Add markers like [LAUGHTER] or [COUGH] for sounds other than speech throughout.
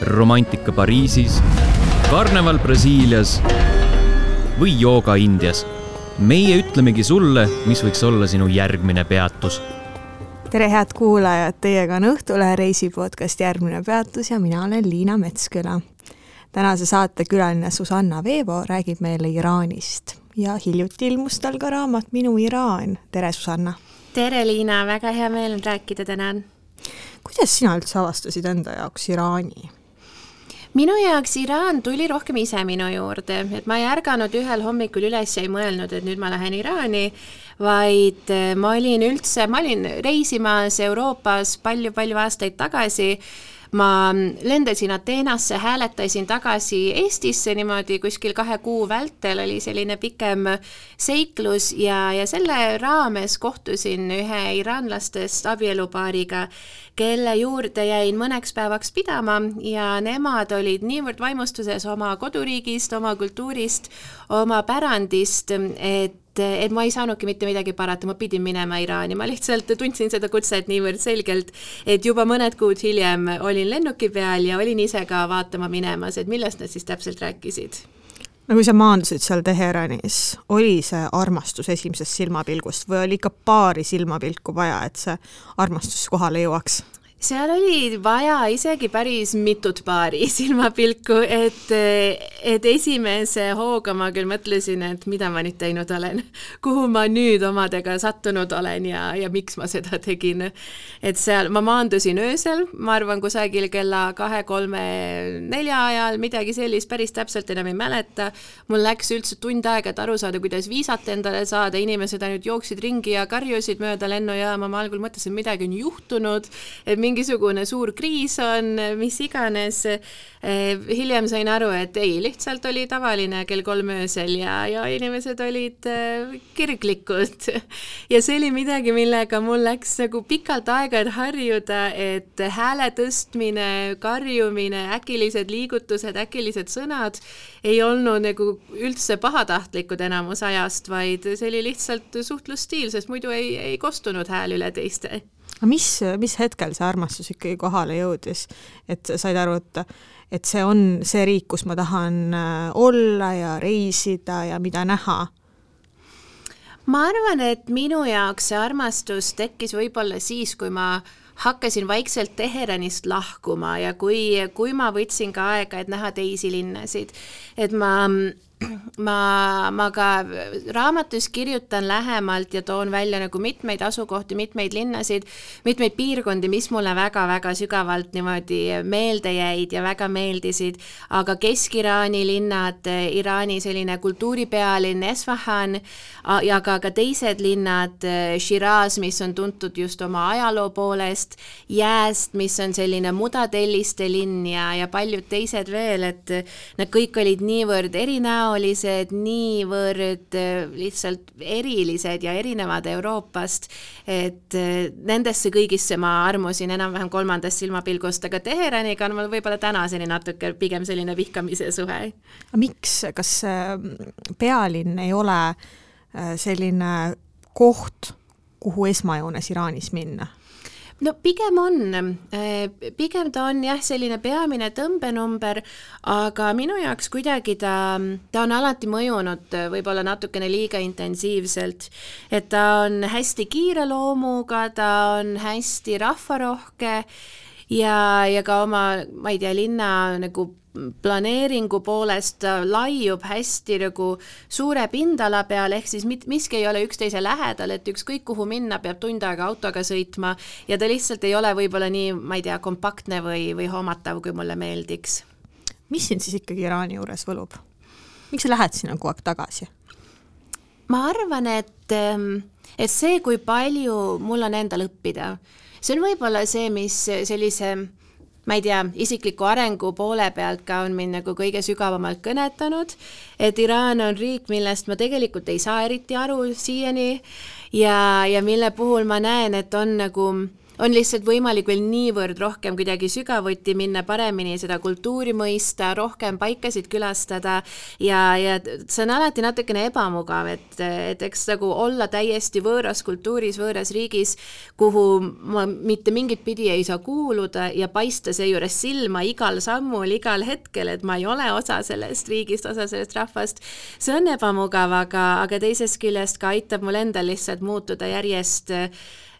romantika Pariisis, karneval Brasiilias või jooga Indias. meie ütlemegi sulle, mis võiks olla sinu järgmine peatus. tere, head kuulajad, teiega on Õhtulehe reisipodcast Järgmine peatus ja mina olen Liina Metsküla. tänase saate külaline Susanna Veevo räägib meile Iraanist ja hiljuti ilmus tal ka raamat Minu Iraan. tere, Susanna! tere, Liina, väga hea meel on rääkida täna. kuidas sina üldse avastasid enda jaoks Iraani? Minu jaoks Iraan tuli rohkem ise minu juurde, et ma ei ärganud ühel hommikul üles ja ei mõelnud, et nüüd ma lähen Iraani, vaid eh, ma olin üldse, ma olin reisimas Euroopas palju-palju aastaid tagasi. Ma lendasin Ateenasse, hääletasin tagasi Eestisse niimoodi kuskil kahe kuu vältel, oli selline pikem seiklus ja, ja selle raames kohtusin ühe iraanlastest abielupaariga, kelle juurde jäin mõneks päevaks pidama ja nemad olid niivõrd vaimustuses oma koduriigist, oma kultuurist, oma pärandist, et et, ma ei saanudki mitte midagi parata, ma pidin minema Iraani, ma lihtsalt tundsin seda kutset niivõrd selgelt, et juba mõned kuud hiljem olin lennuki peal ja olin ise ka vaatama minemas, et millest nad siis täpselt rääkisid no kui sa maandusid seal Teheranis, oli see armastus esimesest silmapilgust või oli ikka paari silmapilku vaja, et see armastus kohale jõuaks? Seal oli vaja isegi päris mitut paari [LAUGHS] silmapilku, et, et esimese hooga ma küll mõtlesin, et mida ma nüüd teinud olen, [LAUGHS] kuhu ma nüüd omadega sattunud olen ja, ja miks ma seda tegin. et seal ma maandusin öösel, ma arvan, kusagil kella kahe, kolme, nelja ajal, midagi sellist, päris täpselt enam ei mäleta. mul läks üldse tund aega, et aru saada, kuidas viisat endale saada, inimesed ainult jooksid ringi ja karjusid mööda lennujaama, ma algul mõtlesin, midagi on juhtunud, et mingisugune suur kriis on, mis iganes. Eh, hiljem sain aru, et ei, lihtsalt oli tavaline kell kolm öösel ja, ja inimesed olid eh, kirglikud. [LAUGHS] ja see oli midagi, millega mul läks nagu pikalt aega, et harjuda, et hääle tõstmine, karjumine, äkilised liigutused, äkilised sõnad ei olnud nagu üldse pahatahtlikud enamus ajast, vaid see oli lihtsalt suhtlusstiil, sest muidu ei, ei kostunud hääl üle teiste aga mis, mis hetkel see armastus ikkagi kohale jõudis, et said aru, et et see on see riik, kus ma tahan äh, olla ja reisida ja mida näha? ma arvan, et minu jaoks see armastus tekkis võib-olla siis, kui ma hakkasin vaikselt Teheranist lahkuma ja kui, kui ma võtsin ka aega, et näha teisi linnasid, et ma ma, ma ka raamatus kirjutan lähemalt ja toon välja nagu mitmeid asukohti, mitmeid linnasid, mitmeid piirkondi, mis mulle väga-väga sügavalt niimoodi meelde jäid ja väga meeldisid, aga Kesk-Iraani linnad, Iraani selline kultuuripealinn Esfahan ja ka, ka teised linnad, Shiraz, mis on tuntud just oma ajaloo poolest, Jääst, mis on selline mudatelliste linn ja, ja paljud teised veel, et nad kõik olid niivõrd erinäolised, tõenäolised, niivõrd äh, lihtsalt erilised ja erinevad Euroopast, et äh, nendesse kõigisse ma armusin enam-vähem kolmandast silmapilgust, aga Teheraniga on mul võib-olla tänaseni natuke pigem selline vihkamise suhe. miks, kas pealinn ei ole äh, selline koht, kuhu esmajoones Iraanis minna? No pigem on, äh, pigem ta on jah, selline peamine tõmbenumber, aga minu jaoks kuidagi ta, ta on alati mõjunud äh, võib-olla natukene liiga intensiivselt. et ta on hästi kiire loomuga, ta on hästi rahvarohke ja, ja ka oma, ma ei tea, linna nagu planeeringu poolest laiub hästi nagu suure pindala peal, ehk siis mit-, miski ei ole üksteise lähedal, et ükskõik kuhu minna, peab tund aega autoga sõitma ja ta lihtsalt ei ole võib-olla nii, ma ei tea, kompaktne või, või hoomatav, kui mulle meeldiks. mis sind siis ikkagi Iraani juures võlub? miks sa lähed sinna kogu aeg tagasi? ma arvan, et, ehm, et see, kui palju mul on endal õppida, see on võib-olla see, mis sellise ma ei tea, isikliku arengu poole pealt ka on mind nagu kõige sügavamalt kõnetanud, et Iraan on riik, millest ma tegelikult ei saa eriti aru siiani ja, ja mille puhul ma näen, et on nagu on lihtsalt võimalik veel niivõrd rohkem kuidagi sügavuti minna, paremini seda kultuuri mõista, rohkem paikasid külastada ja, ja see on alati natukene ebamugav, et, et eks nagu olla täiesti võõras kultuuris, võõras riigis, kuhu ma mitte mingit pidi ei saa kuuluda ja paista seejuures silma igal sammul, igal hetkel, et ma ei ole osa sellest riigist, osa sellest rahvast. see on ebamugav, aga, aga teisest küljest ka aitab mul endal lihtsalt muutuda järjest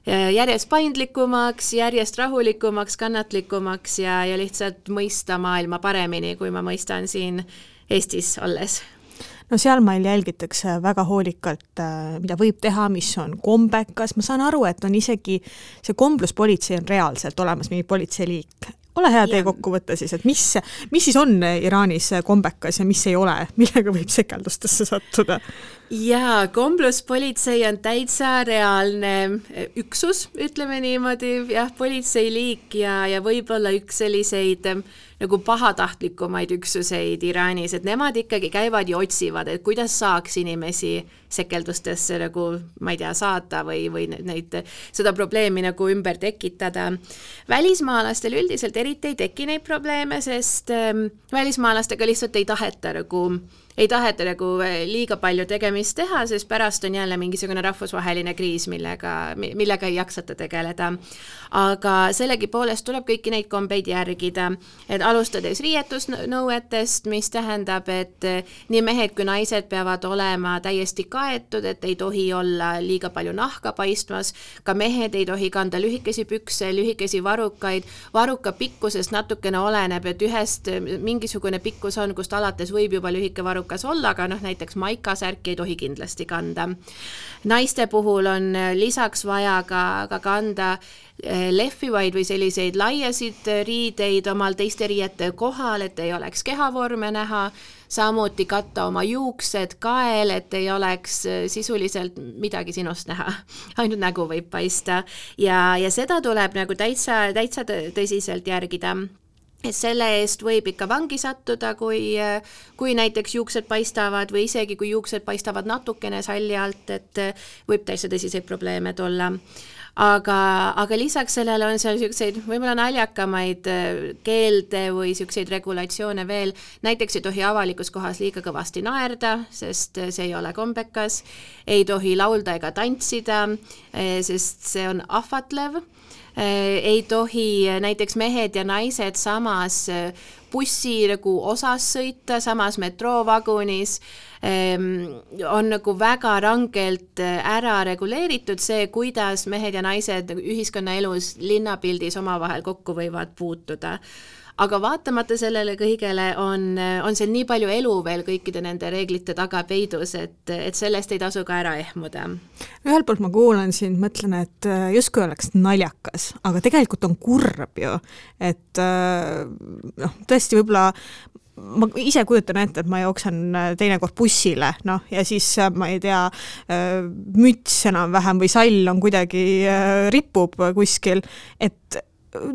järjest paindlikumaks, järjest rahulikumaks, kannatlikumaks ja, ja lihtsalt mõista maailma paremini, kui ma mõistan siin Eestis olles no sealmaal jälgitakse väga hoolikalt, äh, mida võib teha, mis on kombekas, ma saan aru, et on isegi see kombluspolitsei on reaalselt olemas, mingi politseiliik. Ole hea, tee kokkuvõte siis, et mis, mis siis on Iraanis kombekas ja mis ei ole, [LAUGHS] millega võib sekeldustesse sattuda? jaa, kombluspolitsei on täitsa reaalne üksus, ütleme niimoodi, jah, politseiliik ja, ja võib-olla üks selliseid äh, nagu pahatahtlikumaid üksuseid Iraanis, et nemad ikkagi käivad ja otsivad, et kuidas saaks inimesi sekeldustesse nagu ma ei tea, saata või, või neid, seda probleemi nagu ümber tekitada. välismaalastel üldiselt eriti ei teki neid probleeme, sest ähm, välismaalastega lihtsalt ei taheta nagu ei taheta nagu eh, liiga palju tegemist teha, sest pärast on jälle mingisugune rahvusvaheline kriis, millega, millega ei jaksata tegeleda. aga sellegipoolest tuleb kõiki neid kombeid järgida, et alustades riietusnõuetest, mis tähendab, et eh, nii mehed kui naised peavad olema täiesti kaetud, et ei tohi olla liiga palju nahka paistmas, ka mehed ei tohi kanda lühikesi pükse, lühikesi varukaid, varuka pikkusest natukene oleneb, et ühest mingisugune pikkus on, kust alates võib juba lühike varuk keerukas olla, aga noh, näiteks maikasärki ei tohi kindlasti kanda. naiste puhul on lisaks vaja ka, ka kanda eh, lehvivaid või selliseid laiasid riideid omal teiste riiete kohal, et ei oleks kehavorme näha, samuti katta oma juuksed, kael, et ei oleks sisuliselt midagi sinust näha, [LAUGHS] ainult nägu võib paista. Ja, ja seda tuleb nagu täitsa, täitsa tõsiselt järgida selle eest võib ikka vangi sattuda, kui, kui näiteks juuksed paistavad või isegi kui juuksed paistavad natukene salli alt, et võib täitsa tõsiseid probleeme tulla. aga, aga lisaks sellele on seal niisuguseid võib-olla naljakamaid äh, keelde või niisuguseid regulatsioone veel, näiteks ei tohi avalikus kohas liiga kõvasti naerda, sest see ei ole kombekas, ei tohi laulda ega tantsida, äh, sest see on ahvatlev ei tohi näiteks mehed ja naised samas äh, bussi nagu osas sõita, samas metroovagunis ähm, on nagu väga rangelt äh, ära reguleeritud see, kuidas mehed ja naised ühiskonnaelus linnapildis omavahel kokku võivad puutuda aga vaatamata sellele kõigele on, on seal nii palju elu veel kõikide nende reeglite taga peidus, et, et sellest ei tasu ka ära ehmuda. ühelt poolt ma kuulan sind, mõtlen, et äh, justkui oleks naljakas, aga tegelikult on kurb ju, et äh, noh, tõesti võib-olla ma ise kujutan ette, et ma jooksen äh, teinekord bussile, noh, ja siis ma ei tea, müts enam-vähem või sall on kuidagi, ripub kuskil, et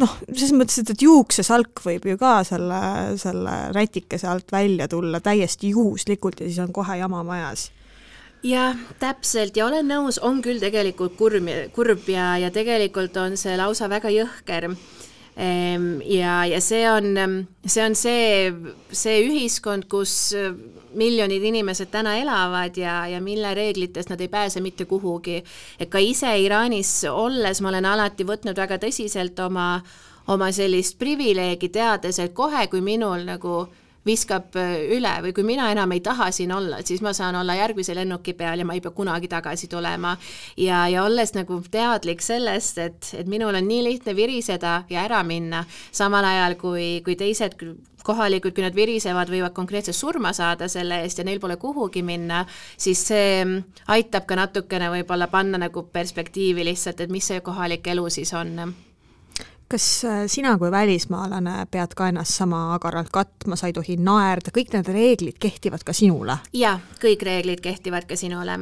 noh, selles mõttes, et, et juuksesalk võib ju ka selle, selle rätikese alt välja tulla täiesti juhuslikult ja siis on kohe jama majas. Jah, täpselt. Ja olen nõus, on küll tegelikult kurb, kurb ja, ja tegelikult on see lausa väga jõhker. Ehm, ja, ja see on, see on see, see ühiskond, kus miljonid inimesed täna elavad ja, ja mille reeglitest nad ei pääse mitte kuhugi. et ka ise Iraanis olles ma olen alati võtnud väga tõsiselt oma, oma sellist privileegi, teades, et kohe, kui minul nagu viskab äh, üle või kui mina enam ei taha siin olla, siis ma saan olla järgmise lennuki peal ja ma ei pea kunagi tagasi tulema. ja, ja olles nagu teadlik sellest, et, et minul on nii lihtne viriseda ja ära minna, samal ajal kui, kui teised kohalikud, kui nad virisevad, võivad konkreetselt surma saada selle eest ja neil pole kuhugi minna, siis see aitab ka natukene võib-olla panna nagu perspektiivi lihtsalt, et mis see kohalik elu siis on kas äh, sina kui välismaalane pead ka ennast sama agaralt katma, sa ei tohi naerda, kõik need reeglid kehtivad ka sinule? jaa, kõik reeglid kehtivad ka sinule.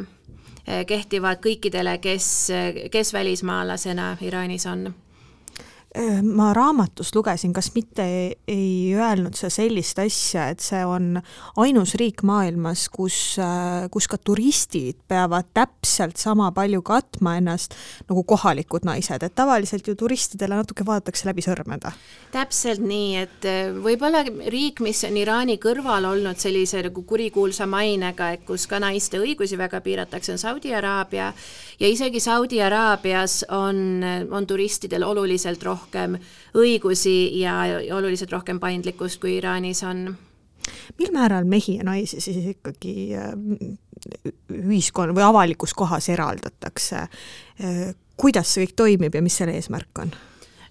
Äh, kehtivad kõikidele, kes, kes välismaalasena Iraanis on ma raamatust lugesin, kas mitte ei öelnud sa sellist asja, et see on ainus riik maailmas, kus, kus ka turistid peavad täpselt sama palju katma ennast nagu kohalikud naised, et tavaliselt ju turistidele natuke vaadatakse läbi sõrmede. täpselt nii, et võib-olla riik, mis on Iraani kõrval olnud sellise nagu kurikuulsa mainega, et kus ka naiste õigusi väga piiratakse, on Saudi Araabia ja isegi Saudi Araabias on, on turistidel oluliselt rohkem rohkem õigusi ja oluliselt rohkem paindlikkust, kui Iraanis on. mil määral mehi ja naisi siis ikkagi äh, ühiskonna või avalikus kohas eraldatakse? Äh, kuidas see kõik toimib ja mis selle eesmärk on?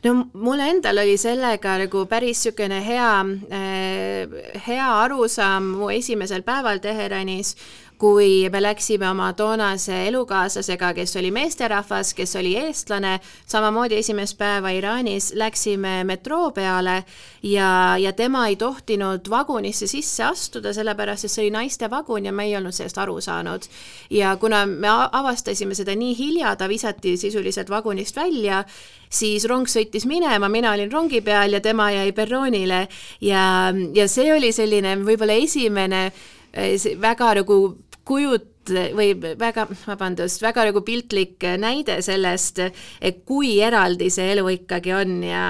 no mul endal oli sellega nagu päris niisugune hea, äh, hea arusaam mu esimesel päeval Teheranis, kui me läksime oma toonase elukaaslasega, kes oli meesterahvas, kes oli eestlane, samamoodi esimest päeva Iraanis, läksime metroo peale ja, ja tema ei tohtinud vagunisse sisse astuda, sellepärast et see oli naiste vagun ja me ei olnud sellest aru saanud. ja kuna me avastasime seda nii hilja, ta visati sisuliselt vagunist välja, siis rong sõitis minema, mina olin rongi peal ja tema jäi perroonile ja, ja see oli selline võib-olla esimene eh, väga nagu kujut- või väga, vabandust, väga nagu piltlik näide sellest, et kui eraldi see elu ikkagi on ja,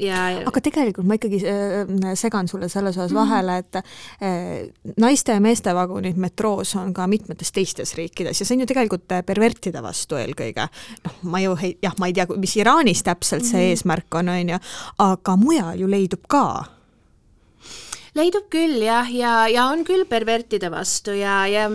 ja aga tegelikult ma ikkagi äh, segan sulle selles osas -hmm. vahele, et äh, naiste ja meeste vagunid metroos on ka mitmetes teistes riikides ja see on ju tegelikult pervertide vastu eelkõige. noh, ma ju, jah, ma ei tea, mis Iraanis täpselt see mm -hmm. eesmärk on, on ju, aga mujal ju leidub ka leidub küll jah, ja, ja on küll pervertide vastu ja, ja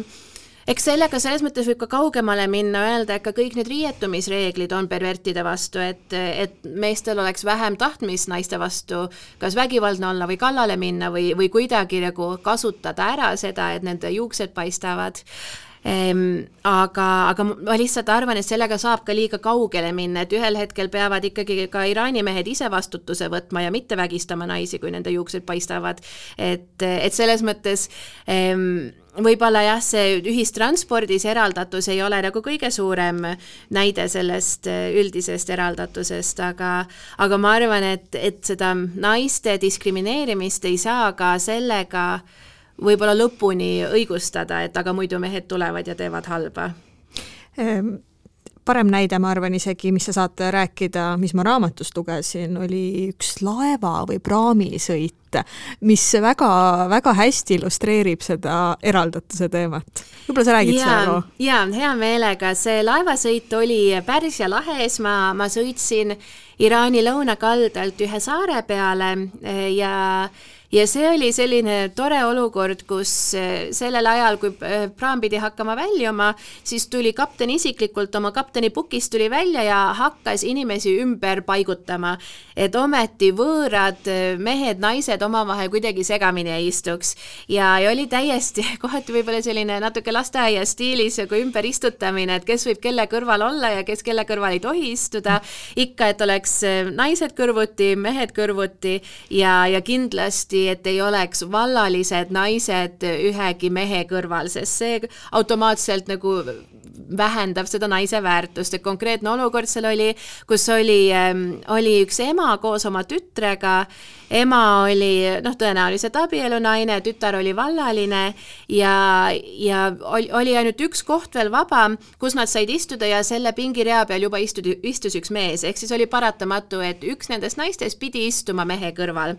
eks sellega selles mõttes võib ka kaugemale minna, öelda, et ka kõik need riietumisreeglid on pervertide vastu, et, et meestel oleks vähem tahtmist naiste vastu kas vägivaldne olla või kallale minna või, või kuidagi nagu kasutada ära seda, et nende juuksed paistavad. Aga, aga ma lihtsalt arvan, et sellega saab ka liiga kaugele minna, et ühel hetkel peavad ikkagi ka Iraani mehed ise vastutuse võtma ja mitte vägistama naisi, kui nende juuksed paistavad. et, et selles mõttes võib-olla jah, see ühistranspordis eraldatus ei ole nagu kõige suurem näide sellest äh, üldisest eraldatusest, aga aga ma arvan, et, et seda naiste diskrimineerimist ei saa ka sellega võib-olla lõpuni õigustada, et aga muidu mehed tulevad ja teevad halba ehm, parem näide, ma arvan isegi, mis sa saad rääkida, mis ma raamatust lugesin, oli üks laeva või praamisõit, mis väga, väga hästi illustreerib seda eraldatuse teemat. võib-olla sa räägid seda loo? jaa, hea meelega, see laevasõit oli Pärsia lahes, ma, ma sõitsin Iraani lõunakaldalt ühe saare peale eh, ja ja see oli selline tore olukord, kus eh, sellel ajal, kui eh, praam pidi hakkama väljuma, siis tuli kapten isiklikult oma kaptenipukist tuli välja ja hakkas inimesi ümber paigutama, et ometi võõrad eh, mehed, naised omavahel kuidagi segamini ei istuks. ja, ja oli täiesti [LAUGHS] kohati võib-olla selline natuke lasteaia stiilis nagu ümberistutamine, et kes võib kelle kõrval olla ja kes kelle kõrval ei tohi istuda. ikka, et oleks naised kõrvuti, mehed kõrvuti ja, ja kindlasti kindlasti, et ei oleks vallalised naised ühegi mehe kõrval, sest see automaatselt nagu vähendab seda naise väärtust, et konkreetne olukord seal oli, kus oli, ähm, oli üks ema koos oma tütrega, ema oli noh, tõenäoliselt abielunaine, tütar oli vallaline ja, ja oli, oli ainult üks koht veel vaba, kus nad said istuda ja selle pingirea peal juba istud, istus üks mees, ehk siis oli paratamatu, et üks nendest naistest pidi istuma mehe kõrval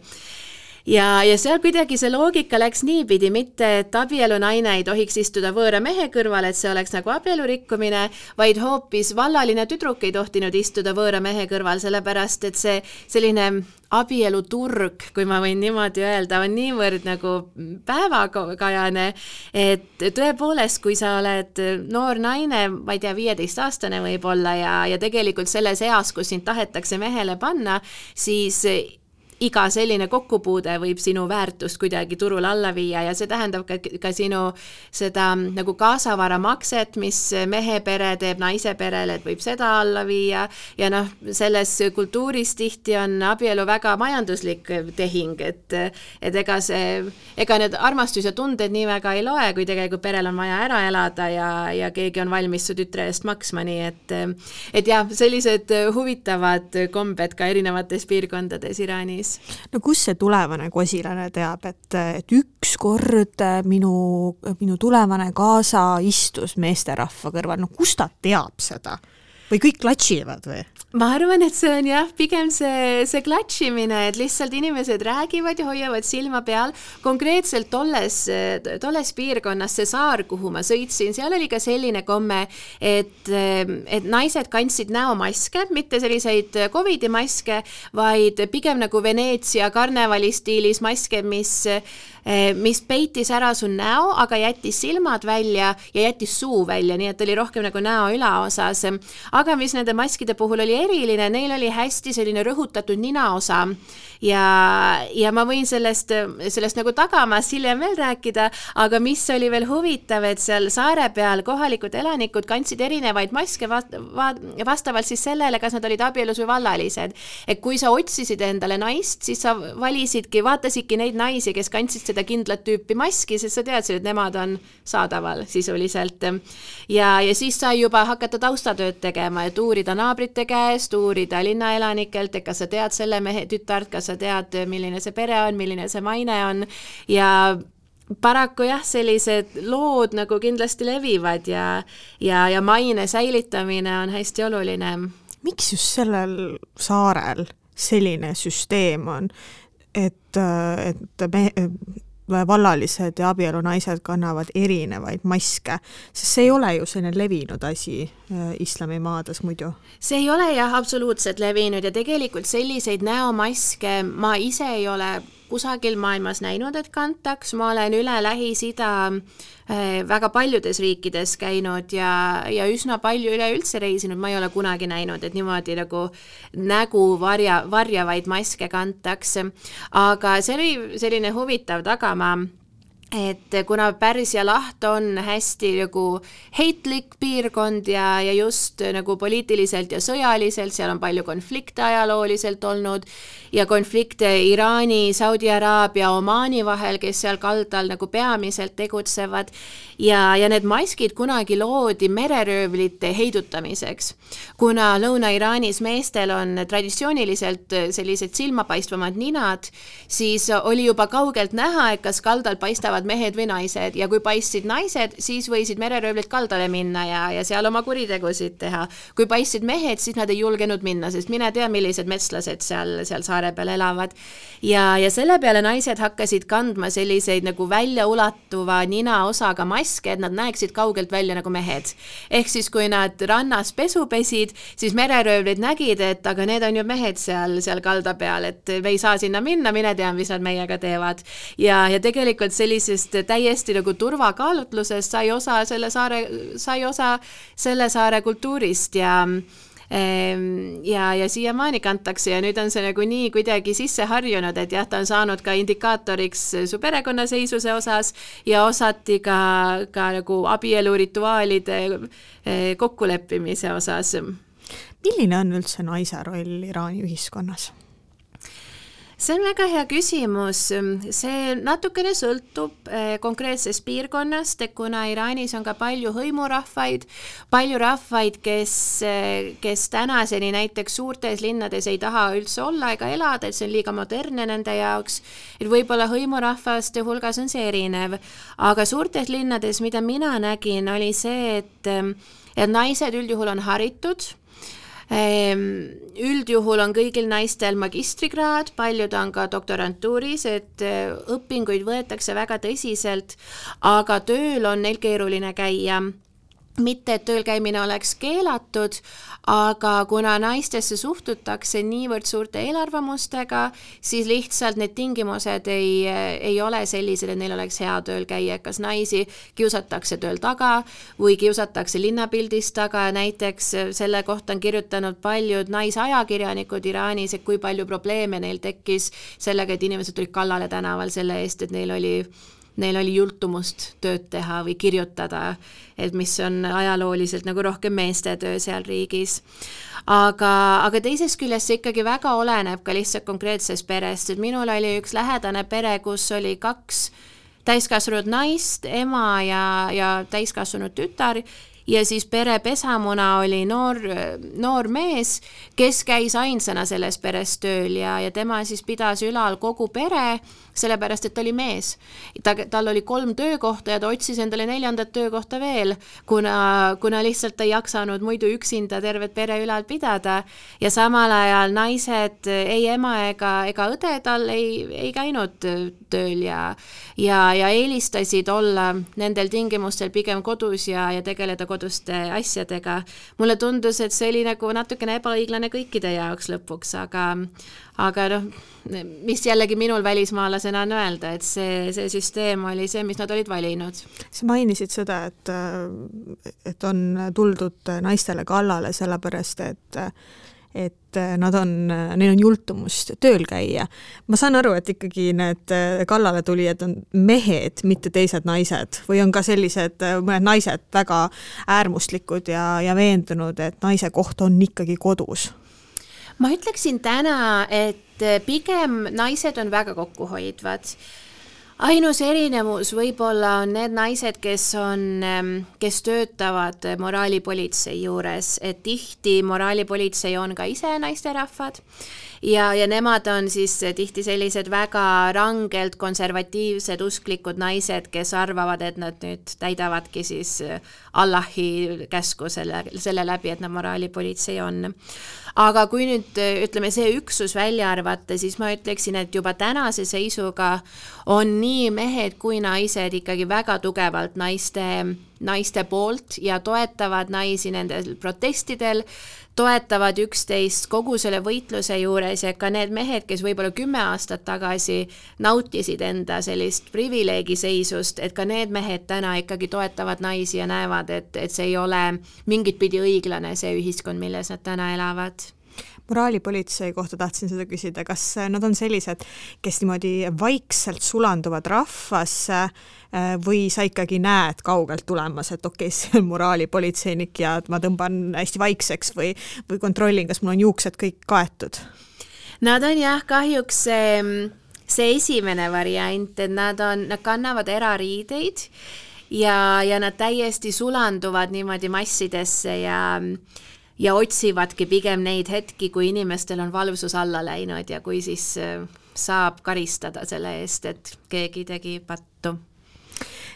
ja, ja seal kuidagi see loogika läks niipidi, mitte et abielunaine ei tohiks istuda võõra mehe kõrval, et see oleks nagu abielu rikkumine, vaid hoopis vallaline tüdruk ei tohtinud istuda võõra mehe kõrval, sellepärast et see selline abieluturg, kui ma võin niimoodi öelda, on niivõrd nagu päevakajane, et tõepoolest, kui sa oled noor naine, ma ei tea, viieteistaastane võib-olla ja, ja tegelikult selles eas, kus sind tahetakse mehele panna, siis iga selline kokkupuude võib sinu väärtust kuidagi turul alla viia ja see tähendab ka, ka sinu seda nagu kaasavaramakset, mis mehe pere teeb naise perele, et võib seda alla viia. Ja noh, selles kultuuris tihti on abielu väga majanduslik tehing, et et ega see, ega need armastus ja tunded nii väga ei loe, kui tegelikult perel on vaja ära elada ja, ja keegi on valmis su tütre eest maksma, nii et et jah, sellised huvitavad kombed ka erinevates piirkondades Iraanis siis. no kust see tulevane kosilane teab, et, et ükskord minu, minu tulevane kaasa istus meesterahva kõrval, no kust ta teab seda? Või kõik klatšivad või? ma arvan, et see on jah, pigem see, see klatšimine, et lihtsalt inimesed räägivad ja hoiavad silma peal. konkreetselt tolles, tolles piirkonnas, see saar, kuhu ma sõitsin, seal oli ka selline komme, et, et naised kandsid näomaske, mitte selliseid Covidi maske, vaid pigem nagu Veneetsia karnevali stiilis maske, mis mis peitis ära su näo, aga jättis silmad välja ja jättis suu välja, nii et oli rohkem nagu näo ülaosas. Aga mis nende maskide puhul oli eriline, neil oli hästi selline rõhutatud ninaosa ja, ja ma võin sellest, sellest nagu tagamaast hiljem veel rääkida, aga mis oli veel huvitav, et seal saare peal kohalikud elanikud kandsid erinevaid maske vast, va, vastavalt siis sellele, kas nad olid abielus või vallalised. et kui sa otsisid endale naist, siis sa valisidki, vaatasidki neid naisi, kes kandsid seda kindlat tüüpi maski, sest sa teadsid, et nemad on saadaval sisuliselt. ja, ja siis sai juba hakata taustatööd tegema, et uurida naabrite käest, uurida linnaelanikelt, et kas sa tead selle mehe tütart, kas sa tead, milline see pere on, milline see maine on ja paraku jah, sellised lood nagu kindlasti levivad ja, ja, ja maine säilitamine on hästi oluline. miks just sellel saarel selline süsteem on, et, et me, vallalised ja abielunaised kannavad erinevaid maske, sest see ei ole ju selline levinud asi äh, islamimaades muidu. see ei ole jah, absoluutselt levinud ja tegelikult selliseid näomaske ma ise ei ole kusagil maailmas näinud, et kantaks, ma olen üle Lähis-Ida eh, väga paljudes riikides käinud ja, ja üsna palju üleüldse reisinud, ma ei ole kunagi näinud, et niimoodi nagu nägu varja, varjavaid maske kantakse. aga see oli selline huvitav tagamaa et kuna Pärsia laht on hästi nagu heitlik piirkond ja, ja just nagu poliitiliselt ja sõjaliselt, seal on palju konflikte ajalooliselt olnud ja konflikte Iraani, Saudi Araabia, Omaani vahel, kes seal kaldal nagu peamiselt tegutsevad ja, ja need maskid kunagi loodi mereröövlite heidutamiseks. kuna Lõuna-Iraanis meestel on traditsiooniliselt sellised silmapaistvamad ninad, siis oli juba kaugelt näha, et kas kaldal paistavad paistavad mehed või naised ja kui paistsid naised, siis võisid mereröövlid kaldale minna ja, ja seal oma kuritegusid teha. kui paistsid mehed, siis nad ei julgenud minna, sest mine tea, millised metslased seal, seal saare peal elavad. ja, ja selle peale naised hakkasid kandma selliseid nagu väljaulatuva ninaosaga maske, et nad näeksid kaugelt välja nagu mehed. ehk siis, kui nad rannas pesu pesid, siis mereröövlid nägid, et aga need on ju mehed seal, seal kalda peal, et me ei saa sinna minna, mine tea, mis nad meiega teevad. ja, ja tegelikult sellise sellisest täiesti nagu turvakaalutlusest sai osa selle saare, sai osa selle saare kultuurist ja ehm, ja, ja siiamaani kantakse ja nüüd on see nagu nii kuidagi sisse harjunud, et jah, ta on saanud ka indikaatoriks su perekonnaseisuse osas ja osati ka, ka nagu abielurituaalide eh, kokkuleppimise osas. milline on üldse naise roll Iraani ühiskonnas? See on väga hea küsimus, see natukene sõltub eh, konkreetsest piirkonnast, et kuna Iraanis on ka palju hõimurahvaid, palju rahvaid, kes, eh, kes tänaseni näiteks suurtes linnades ei taha üldse olla ega elada, et see on liiga modernne nende jaoks, et võib-olla hõimurahvaste hulgas on see erinev, aga suurtes linnades, mida mina nägin, oli see, et et naised üldjuhul on haritud üldjuhul on kõigil naistel magistrikraad, paljud on ka doktorantuuris, et eh, õpinguid võetakse väga tõsiselt, aga tööl on neil keeruline käia mitte, et tööl käimine oleks keelatud, aga kuna naistesse suhtutakse niivõrd suurte eelarvamustega, siis lihtsalt need tingimused ei, ei ole sellised, et neil oleks hea tööl käia, kas naisi kiusatakse tööl taga või kiusatakse linnapildis taga, näiteks selle kohta on kirjutanud paljud naisajakirjanikud Iraanis, et kui palju probleeme neil tekkis sellega, et inimesed tulid kallale tänaval selle eest, et neil oli neil oli jultumust tööd teha või kirjutada, et mis on ajalooliselt nagu rohkem meeste töö seal riigis. aga, aga teisest küljest see ikkagi väga oleneb ka lihtsalt konkreetsest perest, et minul oli üks lähedane pere, kus oli kaks täiskasvanud naist, ema ja, ja täiskasvanud tütar. Ja siis pere pesamuna oli noor, noor mees, kes käis ainsana selles peres tööl ja, ja tema siis pidas ülal kogu pere sellepärast et ta oli mees. ta, tal oli kolm töökohta ja ta otsis endale neljandat töökohta veel, kuna, kuna lihtsalt ei jaksanud muidu üksinda tervet pere ülal pidada ja samal ajal naised, ei ema ega, ega õde tal ei, ei käinud tööl ja ja, ja eelistasid olla nendel tingimustel pigem kodus ja, ja tegeleda koduste asjadega. mulle tundus, et see oli nagu natukene ebaõiglane kõikide jaoks lõpuks, aga aga noh, mis jällegi minul välismaalasena on öelda, et see, see süsteem oli see, mis nad olid valinud. sa mainisid seda, et, et on tuldud naistele kallale sellepärast, et et nad on, neil on jultumust tööl käia. ma saan aru, et ikkagi need kallaletulijad on mehed, mitte teised naised või on ka sellised mõned naised väga äärmuslikud ja, ja veendunud, et naise koht on ikkagi kodus ma ütleksin täna, et eh, pigem naised on väga kokkuhoidvad ainus erinevus võib-olla on need naised, kes on, ehm, kes töötavad moraalipolitsei juures, et tihti moraalipolitsei on ka ise naisterahvad ja, ja nemad on siis tihti sellised väga rangelt konservatiivsed usklikud naised, kes arvavad, et nad nüüd täidavadki siis Allahi käsku selle, selle läbi, et nad moraalipolitsei on. Aga kui nüüd ütleme, see üksus välja arvata, siis ma ütleksin, et juba tänase seisuga on nii mehed kui naised ikkagi väga tugevalt naiste, naiste poolt ja toetavad naisi nendel protestidel, toetavad üksteist kogu selle võitluse juures ja ka need mehed, kes võib-olla kümme aastat tagasi nautisid enda sellist privileegiseisust, et ka need mehed täna ikkagi toetavad naisi ja näevad, et, et see ei ole mingit pidi õiglane, see ühiskond, milles nad täna elavad moraalipolitsei kohta tahtsin seda küsida, kas nad on sellised, kes niimoodi vaikselt sulanduvad rahvasse äh, või sa ikkagi näed kaugelt tulemas, et okei okay,, see on moraalipolitseinik ja ma tõmban hästi vaikseks või, või kontrollin, kas mul on juuksed kõik kaetud? Nad on jah, kahjuks see, see esimene variant, et nad on, nad kannavad erariideid ja, ja nad täiesti sulanduvad niimoodi massidesse ja ja otsivadki pigem neid hetki, kui inimestel on valvsus alla läinud ja kui siis äh, saab karistada selle eest, et keegi tegi pattu.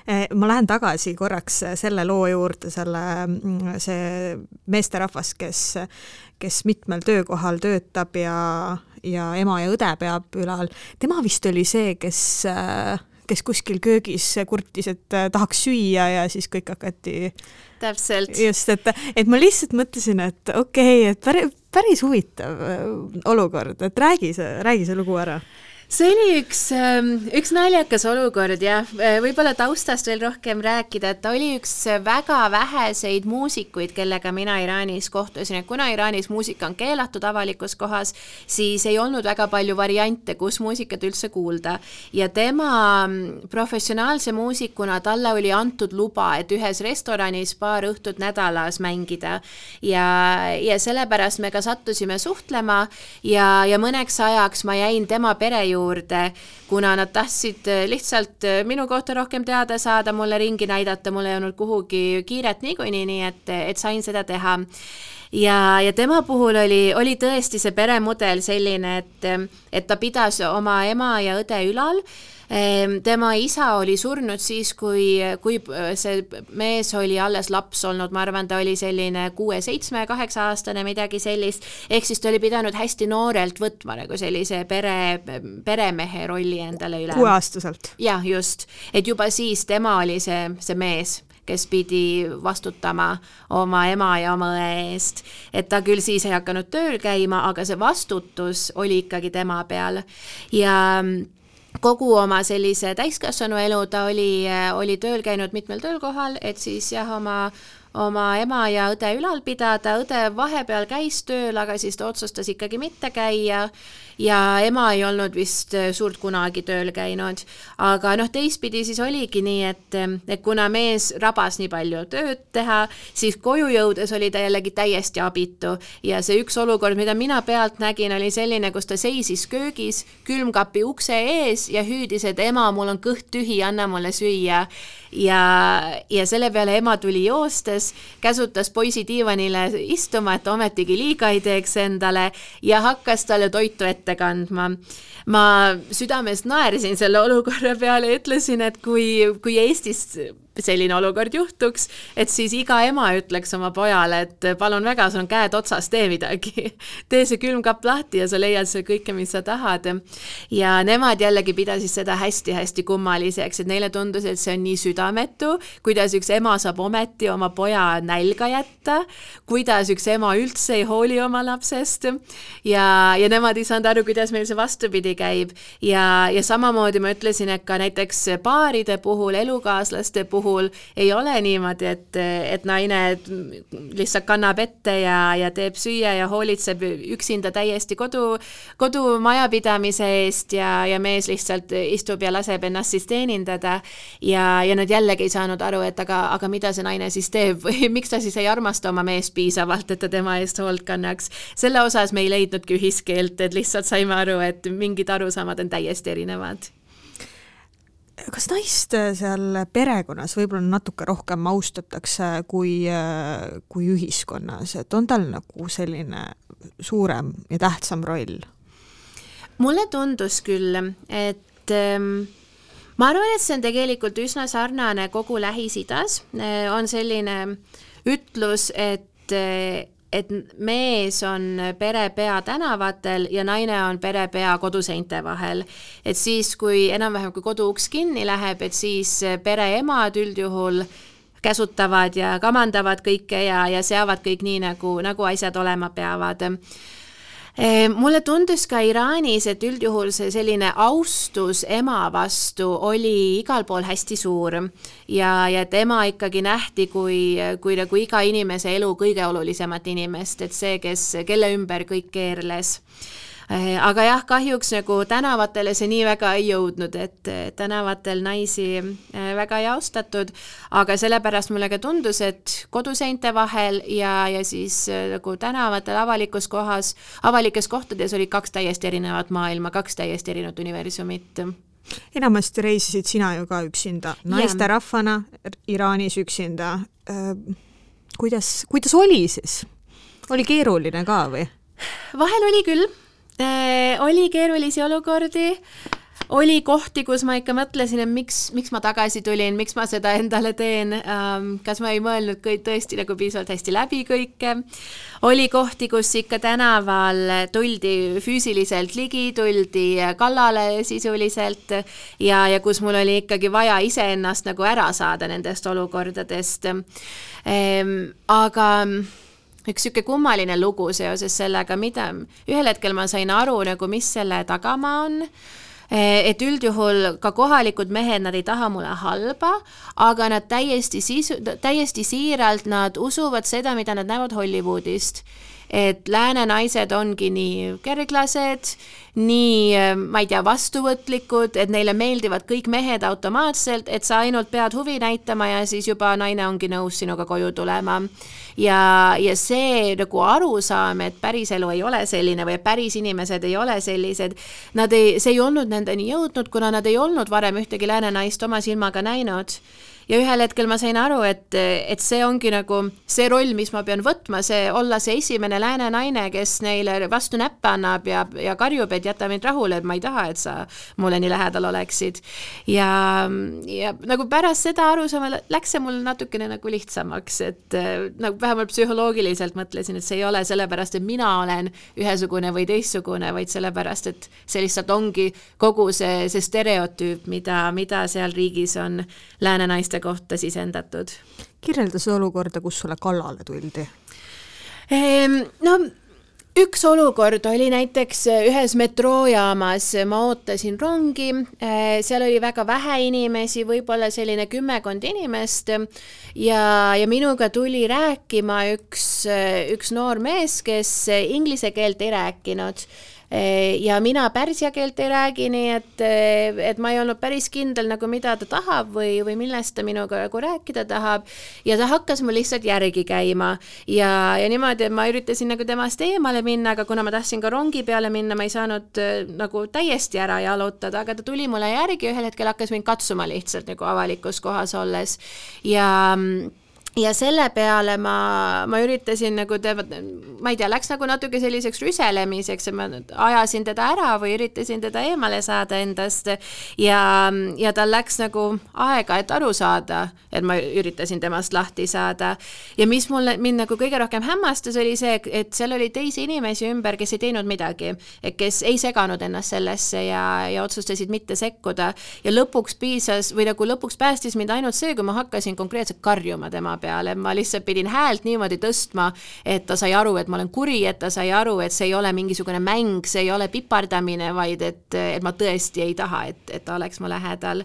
Äh, ma lähen tagasi korraks selle loo juurde, selle, mm, see meesterahvas, kes, kes mitmel töökohal töötab ja, ja ema ja õde peab ülal, tema vist oli see, kes äh, kes kuskil köögis kurtis, et äh, tahaks süüa ja siis kõik hakati täpselt. just, et, et ma lihtsalt mõtlesin, et okei okay,, et päris, päris huvitav äh, olukord, et räägi see, räägi see lugu ära see oli üks, ähm, üks naljakas olukord jah, äh, võib-olla taustast veel rohkem rääkida, et ta oli üks väga väheseid muusikuid, kellega mina Iraanis kohtusin, et kuna Iraanis muusika on keelatud avalikus kohas, siis ei olnud väga palju variante, kus muusikat üldse kuulda. ja tema mm, professionaalse muusikuna, talle oli antud luba, et ühes restoranis paar õhtut nädalas mängida. Ja, ja sellepärast me ka sattusime suhtlema ja, ja mõneks ajaks ma jäin tema pere juurde juurde, kuna nad tahtsid äh, lihtsalt äh, minu kohta rohkem teada saada, mulle ringi näidata, mul ei olnud kuhugi kiiret niikuinii, nii et, et sain seda teha. Ja, ja tema puhul oli, oli tõesti see peremudel selline, et, et ta pidas oma ema ja õde ülal tema isa oli surnud siis, kui, kui see mees oli alles laps olnud, ma arvan, ta oli selline kuue-seitsme, kaheksa-aastane, midagi sellist, ehk siis ta oli pidanud hästi noorelt võtma nagu sellise pere, peremehe rolli endale üle. kuueaastaselt? jah, just, et juba siis tema oli see, see mees kes pidi vastutama oma ema ja oma õe eest. et ta küll siis ei hakanud tööl käima, aga see vastutus oli ikkagi tema peal ja kogu oma sellise täiskasvanu elu ta oli, oli tööl käinud mitmel töökohal, et siis jah, oma oma ema ja õde ülal pidada, õde vahepeal käis tööl, aga siis ta otsustas ikkagi mitte käia ja ema ei olnud vist äh, suurt kunagi tööl käinud. aga noh, teistpidi siis oligi nii, et, et kuna mees rabas nii palju tööd teha, siis koju jõudes oli ta jällegi täiesti abitu ja see üks olukord, mida mina pealt nägin, oli selline, kus ta seisis köögis külmkapi ukse ees ja hüüdis, et ema, mul on kõht tühi, anna mulle süüa. ja, ja selle peale ema tuli joostes, käsutas poisi diivanile istuma, et ometigi liiga ei teeks endale ja hakkas talle toitu ette kandma. ma südames naersin selle olukorra peale ja ütlesin, et kui, kui Eestis selline olukord juhtuks, et siis iga ema ütleks oma pojale, et palun väga, sul on käed otsas, tee midagi. [LAUGHS] tee see külmkapp lahti ja sa leiad seal kõike, mis sa tahad. ja nemad jällegi pidasid seda hästi-hästi kummaliseks, et neile tundus, et see on nii südametu, kuidas üks ema saab ometi oma poja nälga jätta, kuidas üks ema üldse ei hooli oma lapsest ja, ja nemad ei saanud aru, kuidas meil see vastupidi käib. ja, ja samamoodi ma ütlesin, et ka näiteks paaride puhul, elukaaslaste puhul, puhul ei ole niimoodi, et, et naine lihtsalt kannab ette ja, ja teeb süüa ja hoolitseb üksinda täiesti kodu, kodumajapidamise eest ja, ja mees lihtsalt istub ja laseb ennast siis teenindada. ja, ja nad jällegi ei saanud aru, et aga, aga mida see naine siis teeb või [LAUGHS] miks ta siis ei armasta oma meest piisavalt, et ta tema eest hoolt kannaks. selle osas me ei leidnudki ühiskeelt, et lihtsalt saime aru, et mingid arusaamad on täiesti erinevad kas naist seal perekonnas võib-olla natuke rohkem austatakse kui, kui ühiskonnas, et on tal nagu selline suurem ja tähtsam roll? mulle tundus küll, et ähm, ma arvan, et see on tegelikult üsna sarnane kogu Lähis-Idas, on selline ütlus, et et mees on pere pea tänavatel ja naine on pere pea koduseinte vahel. et siis, kui enam-vähem, kui koduuks kinni läheb, et siis pereemad üldjuhul käsutavad ja kamandavad kõike ja, ja seavad kõik nii, nagu, nagu asjad olema peavad mulle tundus ka Iraanis, et üldjuhul see selline austus ema vastu oli igal pool hästi suur. Ja, ja et ema ikkagi nähti kui, kui nagu iga inimese elu kõige olulisemat inimest, et see, kes, kelle ümber kõik keerles aga jah, kahjuks nagu tänavatele see nii väga ei jõudnud, et tänavatel naisi äh, väga ei austatud, aga sellepärast mulle ka tundus, et koduseinte vahel ja, ja siis äh, nagu tänavatel, avalikus kohas, avalikes kohtades olid kaks täiesti erinevat maailma, kaks täiesti erinevat universumit enamasti reisisid sina ju ka üksinda, naisterahvana Iraanis üksinda. kuidas, kuidas oli siis? oli keeruline ka või? vahel oli küll oli keerulisi olukordi, oli kohti, kus ma ikka mõtlesin, et miks, miks ma tagasi tulin, miks ma seda endale teen ähm,, kas ma ei mõelnud kõik tõesti nagu piisavalt hästi läbi kõike. oli kohti, kus ikka tänaval tuldi füüsiliselt ligi, tuldi kallale sisuliselt ja, ja kus mul oli ikkagi vaja iseennast nagu ära saada nendest olukordadest ähm,. aga üks niisugune kummaline lugu seoses sellega, mida ühel hetkel ma sain aru nagu, mis selle tagamaa on eh, et üldjuhul ka kohalikud mehed, nad ei taha mulle halba, aga nad täiesti sisu, täiesti siiralt, nad usuvad seda, mida nad näevad Hollywoodist et lääne naised ongi nii kerglased, nii, ma ei tea, vastuvõtlikud, et neile meeldivad kõik mehed automaatselt, et sa ainult pead huvi näitama ja siis juba naine ongi nõus sinuga koju tulema. ja, ja see nagu arusaam, et päriselu ei ole selline või päris inimesed ei ole sellised, nad ei, see ei olnud nendeni jõudnud, kuna nad ei olnud varem ühtegi lääne naist oma silmaga näinud ja ühel hetkel ma sain aru, et, et see ongi nagu see roll, mis ma pean võtma, see olla see esimene lääne naine, kes neile vastu näppe annab ja, ja karjub, et jäta mind rahule, et ma ei taha, et sa mulle nii lähedal oleksid. ja, ja nagu pärast seda arusaama läks see mul natukene nagu lihtsamaks, et nagu vähemalt psühholoogiliselt mõtlesin, et see ei ole sellepärast, et mina olen ühesugune või teistsugune, vaid sellepärast, et see lihtsalt ongi kogu see, see stereotüüp, mida, mida seal riigis on lääne naiste kohta sisendatud. kirjelda seda olukorda, kus sulle kallale tuldi ehm,. no üks olukord oli näiteks ühes metroojaamas, ma ootasin rongi, eh, seal oli väga vähe inimesi, võib-olla selline kümmekond inimest ja, ja minuga tuli rääkima üks, üks noor mees, kes inglise keelt ei rääkinud ja mina pärsia keelt ei räägi, nii et, eh, et ma ei olnud päris kindel nagu, mida ta tahab või, või millest ta minuga nagu rääkida tahab. ja ta hakkas mul lihtsalt järgi käima ja, ja niimoodi, et ma üritasin nagu temast eemale minna, aga kuna ma tahtsin ka rongi peale minna, ma ei saanud eh, nagu täiesti ära jalutada, aga ta tuli mulle järgi, ühel hetkel hakkas mind katsuma lihtsalt nagu avalikus kohas olles ja mm, ja selle peale ma, ma üritasin nagu tema, ma ei tea, läks nagu natuke selliseks rüselemiseks ja ma ajasin teda ära või üritasin teda eemale saada endast ja, ja tal läks nagu aega, et aru saada, et ma üritasin temast lahti saada. ja mis mulle, mind nagu kõige rohkem hämmastas, oli see, et seal oli teisi inimesi ümber, kes ei teinud midagi, et kes ei seganud ennast sellesse ja, ja otsustasid mitte sekkuda ja lõpuks piisas või nagu lõpuks päästis mind ainult see, kui ma hakkasin konkreetselt karjuma tema peale, ma lihtsalt pidin häält niimoodi tõstma, et ta sai aru, et ma olen kuri, et ta sai aru, et see ei ole mingisugune mäng, see ei ole pipardamine, vaid et, et ma tõesti ei taha, et, et ta oleks mu lähedal.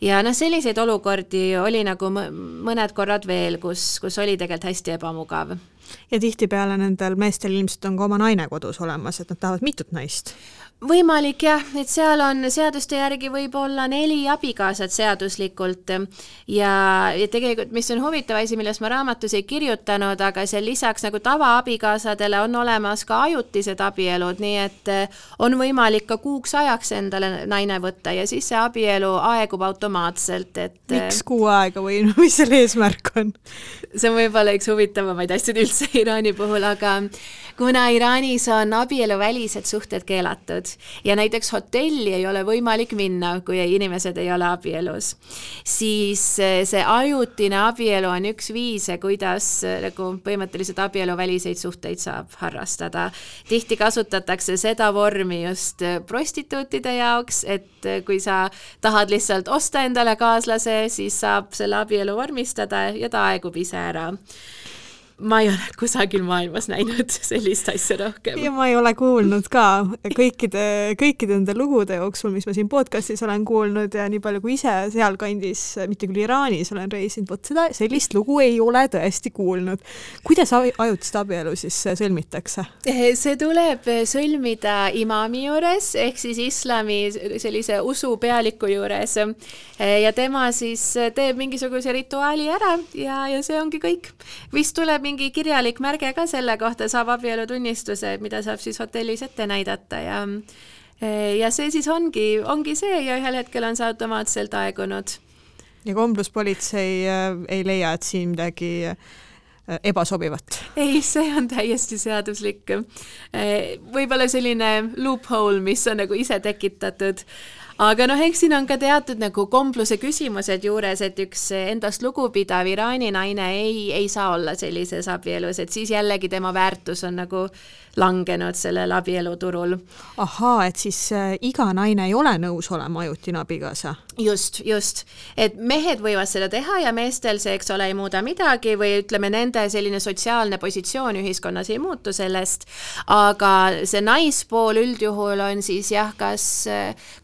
ja noh, selliseid olukordi oli nagu mõned korrad veel, kus, kus oli tegelikult hästi ebamugav. Ja tihtipeale nendel meestel ilmselt on ka oma naine kodus olemas, et nad tahavad mitut naist võimalik jah, et seal on seaduste järgi võib-olla neli abikaasat seaduslikult ja, ja tegelikult, mis on huvitav asi, millest ma raamatus ei kirjutanud, aga seal lisaks nagu tavaabikaasadele on olemas ka ajutised abielud, nii et eh, on võimalik ka kuuks ajaks endale naine võtta ja siis see abielu aegub automaatselt, et eh, miks kuu aega või [LAUGHS] mis selle eesmärk on? see on võib-olla üks huvitavamaid asju üldse Iraani puhul, aga kuna Iraanis on abieluvälised suhted keelatud ja näiteks hotelli ei ole võimalik minna, kui inimesed ei ole abielus, siis eh, see ajutine abielu on üks viise, kuidas eh, nagu põhimõtteliselt abieluväliseid suhteid saab harrastada. tihti kasutatakse seda vormi just eh, prostituutide jaoks, et kui sa tahad lihtsalt osta endale kaaslase, siis saab selle abielu vormistada ja ta aegub ise ära ma ei ole kusagil maailmas näinud sellist asja rohkem. ja ma ei ole kuulnud ka kõikide, kõikide nende lugude jooksul, mis ma siin podcast'is olen kuulnud ja nii palju kui ise sealkandis, mitte küll Iraanis olen reisinud, vot seda, sellist lugu ei ole tõesti kuulnud. kuidas ajutist abielu siis sõlmitakse? see tuleb sõlmida imaami juures ehk siis islami sellise usupealiku juures ja tema siis teeb mingisuguse rituaali ära ja, ja see ongi kõik. vist tuleb mingi kirjalik märge ka selle kohta, saab abielutunnistuse, mida saab siis hotellis ette näidata ja ja see siis ongi, ongi see ja ühel hetkel on see automaatselt aegunud. ja kombluspolitsei äh, ei leia, et siin midagi äh, ebasobivat? ei, see on täiesti seaduslik. Äh, võib-olla selline loophole, mis on nagu ise tekitatud, aga noh, eks siin on ka teatud nagu kompluse küsimused juures, et üks endast lugupidav Iraani naine ei, ei saa olla sellises abielus, et siis jällegi tema väärtus on nagu langenud sellel abieluturul. ahaa, et siis äh, iga naine ei ole nõus olema ajutine abikaasa? just, just, et mehed võivad seda teha ja meestel see, eks ole, ei muuda midagi või ütleme, nende selline sotsiaalne positsioon ühiskonnas ei muutu sellest, aga see naispool üldjuhul on siis jah, kas,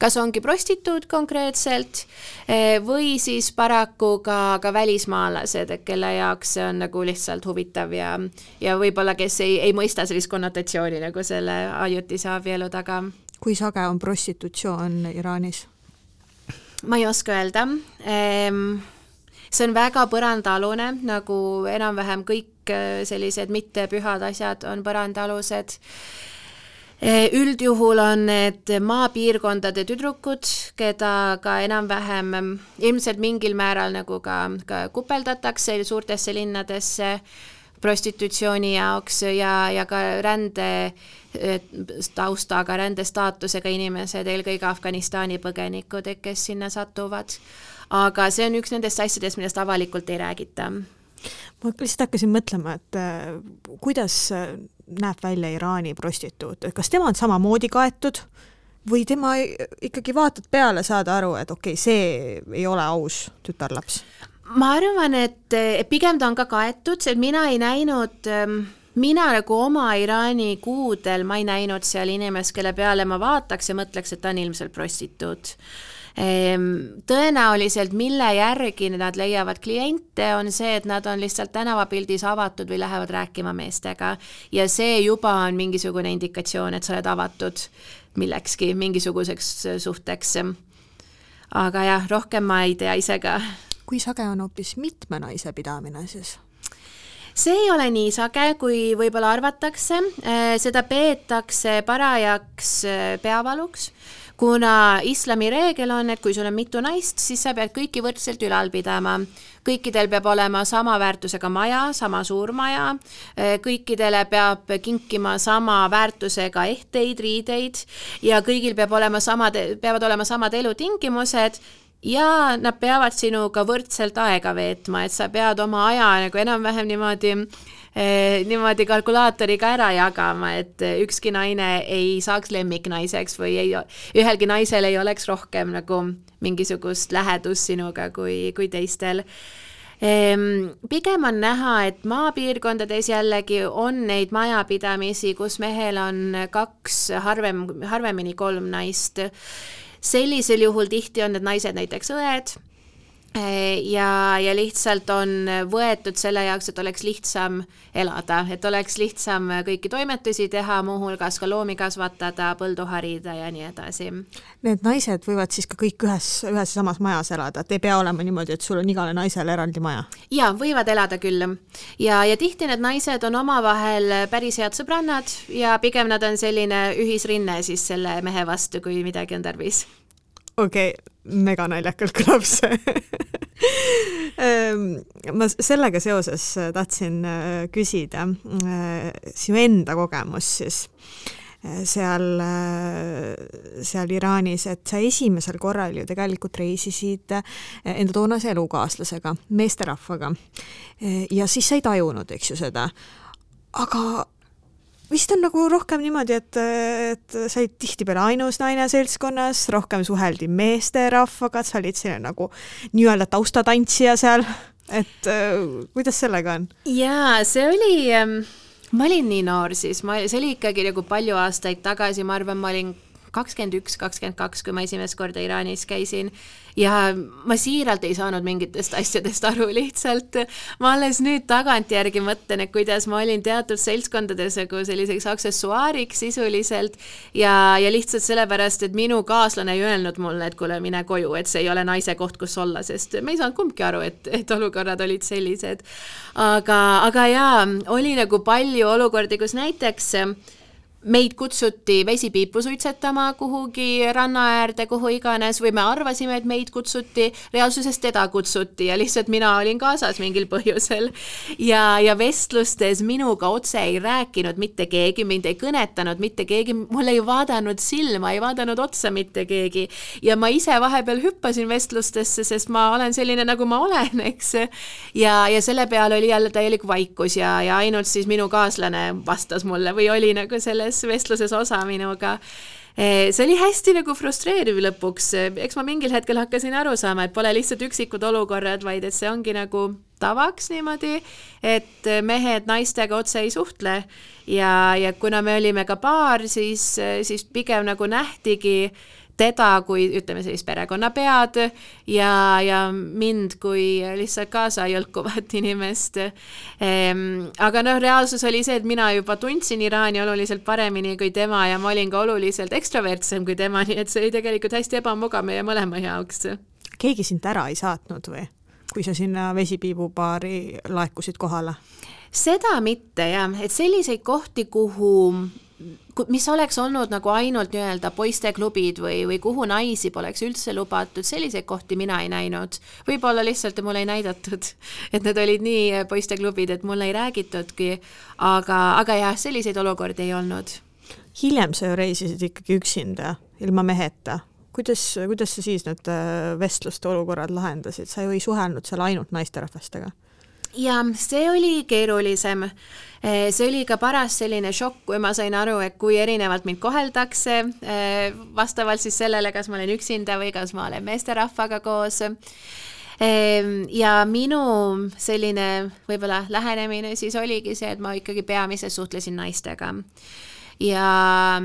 kas ongi prostituut konkreetselt eh, või siis paraku ka, ka välismaalased, kelle jaoks see on nagu lihtsalt huvitav ja, ja võib-olla, kes ei, ei mõista sellist konnotatsiooni nagu selle ajutise abielu taga. kui sage on prostitutsioon Iraanis? ma ei oska öelda ehm,. see on väga põrandaalune, nagu enam-vähem kõik äh, sellised mittepühad asjad on põrandaalused e, üldjuhul on need maapiirkondade tüdrukud, keda ka enam-vähem ilmselt mingil määral nagu ka, ka kupeldatakse suurtesse linnadesse prostitutsiooni jaoks ja, ja ka rände taustaga, rändestaatusega inimesed, eelkõige Afganistani põgenikud, kes sinna satuvad. aga see on üks nendest asjadest, millest avalikult ei räägita. ma lihtsalt hakkasin mõtlema, et äh, kuidas näeb välja Iraani prostituut, kas tema on samamoodi kaetud või tema ikkagi vaatad peale, saad aru, et okei okay,, see ei ole aus tütarlaps? Ma arvan, et pigem ta on ka kaetud, sest mina ei näinud ähm, mina nagu oma Iraani kuudel, ma ei näinud seal inimest, kelle peale ma vaataks ja mõtleks, et ta on ilmselt prostituut. Ehm, tõenäoliselt, mille järgi nad leiavad kliente, on see, et nad on lihtsalt tänavapildis avatud või lähevad rääkima meestega ja see juba on mingisugune indikatsioon, et sa oled avatud millekski, mingisuguseks suhteks. aga jah, rohkem ma ei tea ise ka. Kui sage on hoopis mitme naise pidamine siis? see ei ole nii sage, kui võib-olla arvatakse, äh, seda peetakse parajaks äh, peavaluks, kuna islami reegel on, et kui sul on mitu naist, siis sa pead kõiki võrdselt ülal pidama. kõikidel peab olema sama väärtusega maja, sama suur maja, äh, kõikidele peab kinkima sama väärtusega ehteid, riideid. Ja kõigil peab olema samad, peavad olema samad elutingimused ja nad peavad sinuga võrdselt aega veetma, et sa pead oma aja nagu enam-vähem niimoodi eh, niimoodi kalkulaatoriga ära jagama, et ükski naine ei saaks lemmiknaiseks või ei, ühelgi naisel ei oleks rohkem nagu mingisugust lähedust sinuga kui, kui teistel. Ehm, pigem on näha, et maapiirkondades jällegi on neid majapidamisi, kus mehel on kaks, harvem, harvemini kolm naist sellisel juhul tihti on need naised näiteks õed ja, ja lihtsalt on võetud selle jaoks, et oleks lihtsam elada, et oleks lihtsam kõiki toimetusi teha, muuhulgas ka loomi kasvatada, põldu harida ja nii edasi. Need naised võivad siis ka kõik ühes, ühes ja samas majas elada, et ei pea olema niimoodi, et sul on igale naisele eraldi maja? jaa, võivad elada küll. ja, ja tihti need naised on omavahel päris head sõbrannad ja pigem nad on selline ühisrinne siis selle mehe vastu, kui midagi on tarvis okei okay,, mega naljakalt kõlab see ehm, ma sellega seoses äh, tahtsin äh, küsida äh, sinu enda kogemus siis seal, seal Iraanis, et sa esimesel korral ju tegelikult reisisid enda toonase elukaaslasega, meesterahvaga. ja siis sa ei tajunud, eks ju, seda. aga vist on nagu rohkem niimoodi, et, et sa olid tihtipeale ainus naine seltskonnas, rohkem suheldi meesterahvaga, sa olid selline nagu nii-öelda taustatantsija seal, et äh, kuidas sellega on? jaa, see oli ähm, ma olin nii noor siis, ma, see oli ikkagi nagu palju aastaid tagasi, ma arvan, ma olin kakskümmend üks, kakskümmend kaks, kui ma esimest korda Iraanis käisin. Ja ma siiralt ei saanud mingitest asjadest aru, lihtsalt. Ma alles nüüd tagantjärgi mõtlen, et kuidas ma olin teatud seltskondades nagu selliseks aksessuaariks sisuliselt. Ja, ja lihtsalt sellepärast, et minu kaaslane ei öelnud mulle, et kuule, mine koju, et see ei ole naise koht, kus olla, sest me ei saanud kumbki aru, et, et olukorrad olid sellised. aga, aga jaa, oli nagu palju olukordi, kus näiteks meid kutsuti vesipiipu suitsetama kuhugi ranna äärde, kuhu iganes, või me arvasime, et meid kutsuti, reaalsuses teda kutsuti ja lihtsalt mina olin kaasas mingil põhjusel. ja, ja vestlustes minuga otse ei rääkinud mitte keegi, mind ei kõnetanud mitte keegi, mulle ei vaadanud silma, ei vaadanud otsa mitte keegi. ja ma ise vahepeal hüppasin vestlustesse, sest ma olen selline, nagu ma olen, eks. ja, ja selle peale oli jälle täielik vaikus ja, ja ainult siis minu kaaslane vastas mulle või oli nagu selle selles vestluses osa minuga. Eh, see oli hästi nagu frustreeriv lõpuks, eks ma mingil hetkel hakkasin aru saama, et pole lihtsalt üksikud olukorrad, vaid et see ongi nagu tavaks niimoodi, et mehed naistega otse ei suhtle. Ja, ja kuna me olime ka paar, siis, siis pigem nagu nähtigi äh, teda kui ütleme sellist perekonnapead ja, ja mind kui lihtsalt kaasa jõlkuvat [LAUGHS] inimest ehm,. aga noh, reaalsus oli see, et mina juba tundsin Iraani oluliselt paremini kui tema ja ma olin ka oluliselt ekstravertsem kui tema, nii et see oli tegelikult hästi ebamugav meie mõlema jaoks. keegi sind ära ei saatnud või? kui sa sinna vesipiibubaari laekusid kohale? seda mitte jah, et selliseid kohti, kuhu mis oleks olnud nagu ainult nii-öelda poisteklubid või, või kuhu naisi poleks üldse lubatud, selliseid kohti mina ei näinud. võib-olla lihtsalt mulle ei näidatud, [LAUGHS] et need olid nii poisteklubid, et mulle ei räägitudki, aga, aga jah, selliseid olukordi ei olnud. hiljem sa ju reisisid ikkagi üksinda, ilma meheta kuidas, kuidas sa siis need äh, vestluste olukorrad lahendasid, sa ju ei suhelnud seal ainult naisterahvastega? Ja see oli keerulisem. Eh, see oli ka paras selline šokk, kui ma sain aru, et kui erinevalt mind koheldakse, eh, vastavalt siis sellele, kas ma olen üksinda või kas ma olen meesterahvaga koos. Eh, ja minu selline võib-olla lähenemine siis oligi see, et ma ikkagi peamiselt suhtlesin naistega ja,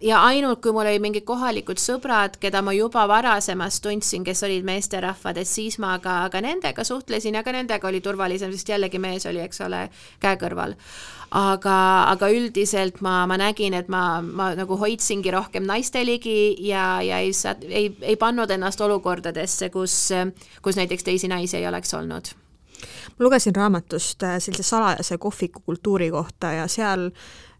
ja ainult, kui mul olid mingid kohalikud sõbrad, keda ma juba varasemast tundsin, kes olid meesterahvad, et siis ma ka, ka nendega suhtlesin ja ka nendega oli turvalisem, sest jällegi mees oli, eks ole, käe kõrval. aga, aga üldiselt ma, ma nägin, et ma, ma nagu hoidsingi rohkem naiste ligi ja, ja ei, ei, ei pannud ennast olukordadesse, kus, kus näiteks teisi naisi ei oleks olnud ma lugesin raamatust äh, sellise salajase kohvikukultuuri kohta ja seal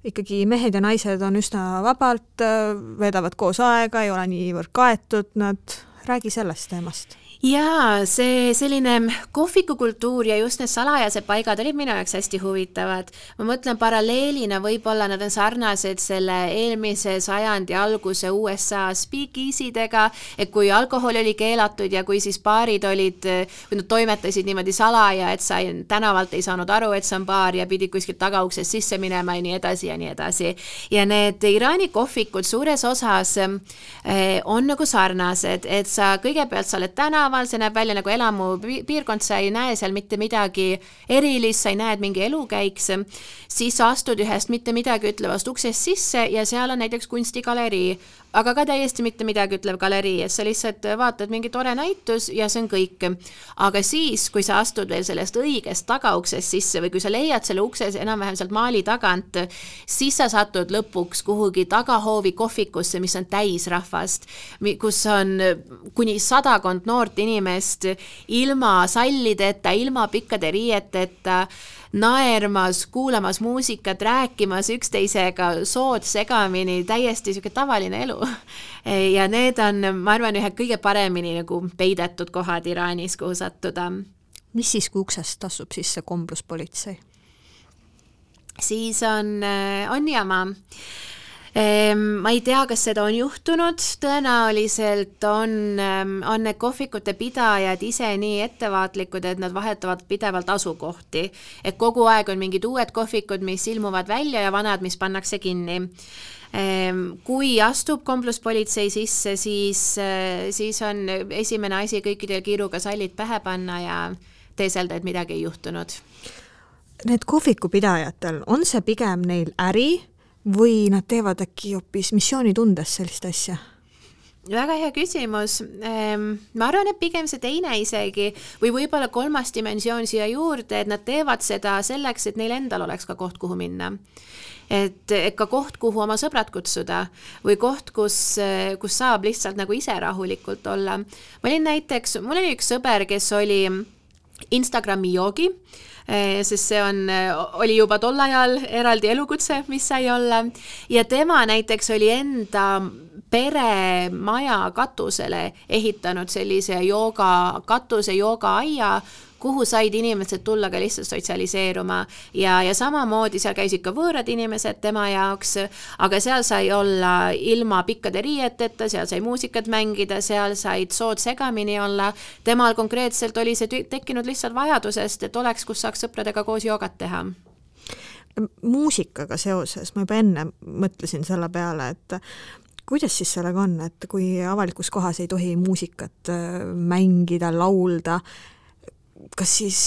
ikkagi mehed ja naised on üsna vabalt, äh, veedavad koos aega, ei ole niivõrd kaetud, nad, räägi sellest teemast jaa, see selline kohvikukultuur ja just need salajased paigad olid minu jaoks hästi huvitavad. ma mõtlen paralleelina, võib-olla nad on sarnased selle eelmise sajandi alguse USA speakeasy'dega, et kui alkohol oli keelatud ja kui siis baarid olid, kui nad toimetasid niimoodi salaja, et sa ei, tänavalt ei saanud aru, et see on baar ja pidid kuskilt tagauksest sisse minema ja nii edasi ja nii edasi. ja need Iraani kohvikud suures osas eh, on nagu sarnased, et sa kõigepealt sa oled tänaval, tänaval, see näeb välja nagu elamupiirkond, sa ei näe seal mitte midagi erilist, sa ei näe, et mingi elu käiks, siis sa astud ühest mitte midagi ütlevast uksest sisse ja seal on näiteks kunstigalerii, aga ka täiesti mitte midagi ütlev galerii, et sa lihtsalt vaatad mingi tore näitus ja see on kõik. aga siis, kui sa astud veel sellest õigest tagauksest sisse või kui sa leiad selle ukse enam-vähem sealt maali tagant, siis sa satud lõpuks kuhugi tagahoovi kohvikusse, mis on täis rahvast, kus on kuni sadakond noort inimest ilma sallideta, ilma pikkade riieteta naermas, kuulamas muusikat, rääkimas üksteisega sood segamini, täiesti niisugune tavaline elu. ja need on, ma arvan, ühed kõige paremini nagu peidetud kohad Iraanis, kuhu sattuda. mis siis, kui uksest astub sisse kombluspolitsei? siis on, on jama ma ei tea, kas seda on juhtunud, tõenäoliselt on, ehm, on need kohvikute pidajad ise nii ettevaatlikud, et nad vahetavad pidevalt asukohti. et kogu aeg on mingid uued kohvikud, mis ilmuvad välja ja vanad, mis pannakse kinni ehm, kui astub kompluspolitsei sisse, siis, siis on esimene asi kõikidel kiiruga sallid pähe panna ja teeselda, et midagi ei juhtunud. Need kohvikupidajatel, on see pigem neil äri või nad teevad äkki hoopis missioonitundes sellist asja? väga hea küsimus. Ehm, ma arvan, et pigem see teine isegi või võib-olla kolmas dimensioon siia juurde, et nad teevad seda selleks, et neil endal oleks ka koht, kuhu minna et, ka koht, kuhu oma sõbrad kutsuda või koht, kus, kus saab lihtsalt nagu ise rahulikult olla. ma olin näiteks, mul oli üks sõber, kes oli Instagrami joogi sest see on, eh, oli juba tol ajal eraldi elukutse, mis sai olla. Ja tema näiteks oli enda peremaja katusele ehitanud sellise jooga, katuse joogaaia, kuhu said inimesed tulla ka lihtsalt sotsialiseeruma ja, ja samamoodi seal käisid ka võõrad inimesed tema jaoks, aga seal sai olla ilma pikkade riieteta, seal sai muusikat mängida, seal said sood segamini olla. temal konkreetselt oli see tekkinud lihtsalt vajadusest, et oleks, kus saaks sõpradega koos joogat teha muusikaga seoses ma juba enne mõtlesin selle peale, et kuidas siis sellega on, et kui avalikus kohas ei tohi muusikat äh, mängida, laulda, kas siis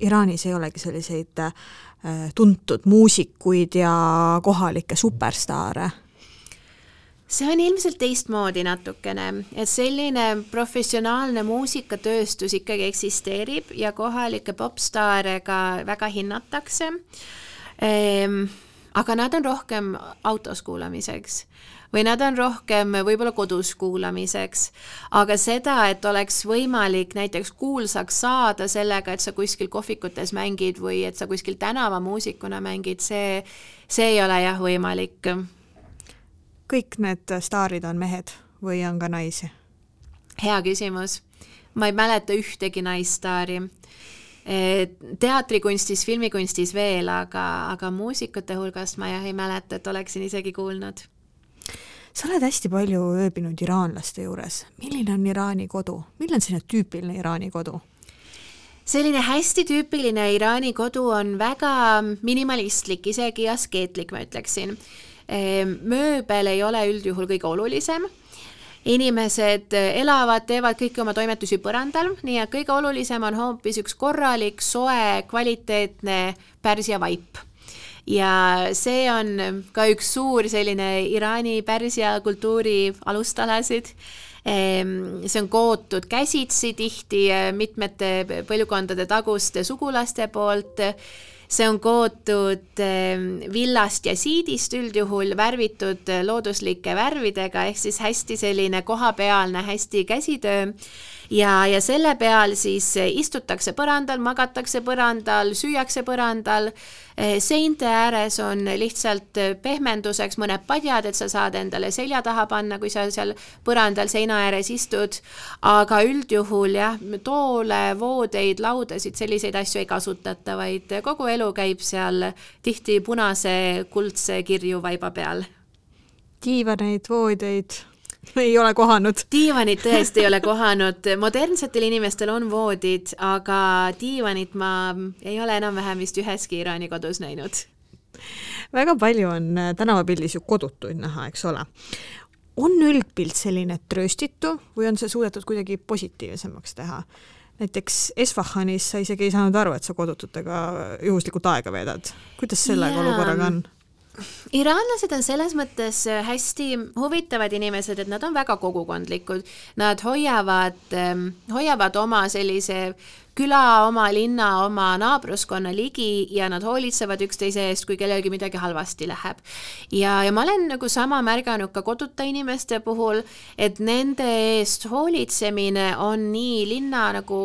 Iraanis ei olegi selliseid äh, tuntud muusikuid ja kohalikke superstaare? see on ilmselt teistmoodi natukene, et selline professionaalne muusikatööstus ikkagi eksisteerib ja kohalikke popstaare ka väga hinnatakse ehm, aga nad on rohkem autos kuulamiseks või nad on rohkem võib-olla kodus kuulamiseks. aga seda, et oleks võimalik näiteks kuulsaks saada sellega, et sa kuskil kohvikutes mängid või et sa kuskil tänavamuusikuna mängid, see, see ei ole jah võimalik. kõik need staarid on mehed või on ka naisi? hea küsimus. ma ei mäleta ühtegi naisstaari teatrikunstis, filmikunstis veel, aga, aga muusikute hulgast ma jah ei mäleta, et oleksin isegi kuulnud sa oled hästi palju ööbinud iraanlaste juures, milline on Iraani kodu, milline on selline tüüpiline Iraani kodu? selline hästi tüüpiline Iraani kodu on väga minimalistlik, isegi askeetlik, ma ütleksin. Ehm, mööbel ei ole üldjuhul kõige olulisem inimesed elavad, teevad kõiki oma toimetusi põrandal, nii et kõige olulisem on hoopis üks korralik, soe, kvaliteetne Pärsia vaip ja see on ka üks suur selline Iraani pärsia kultuuri alustalasid ehm, see on kootud käsitsi tihti eh, mitmete põlvkondade taguste sugulaste poolt. see on kootud ehm, villast ja siidist üldjuhul värvitud looduslike värvidega ehk siis hästi selline kohapealne, hästi käsitöö ja, ja selle peal siis istutakse põrandal, magatakse põrandal, süüakse põrandal. Eh, seinte ääres on lihtsalt pehmenduseks mõned padjad, et sa saad endale selja taha panna, kui sa seal põrandal seina ääres istud. aga üldjuhul jah, toole, voodeid, laudasid, selliseid asju ei kasutata, vaid kogu elu käib seal tihti punase kuldse kirju vaiba peal diivaneid, voodeid [LAUGHS] ei ole kohanud. diivanit tõesti ei ole kohanud, modernsetel inimestel on voodid, aga diivanit ma ei ole enam-vähem vist üheski Iraani kodus näinud. väga palju on äh, tänavapildis ju kodutuid näha, eks ole. on üldpilt selline trööstitu või on see suudetud kuidagi positiivsemaks teha? näiteks Esfahanis sa isegi ei saanud aru, et sa kodututega juhuslikult aega veedad. kuidas sellega yeah. olukorraga on? Iraanlased on selles mõttes äh, hästi huvitavad inimesed, et nad on väga kogukondlikud, nad hoiavad, ähm, hoiavad oma sellise küla, oma linna, oma naabruskonna ligi ja nad hoolitsevad üksteise eest, kui kellelgi midagi halvasti läheb. ja, ja ma olen nagu sama märganud ka koduta inimeste puhul, et nende eest hoolitsemine on nii linna nagu,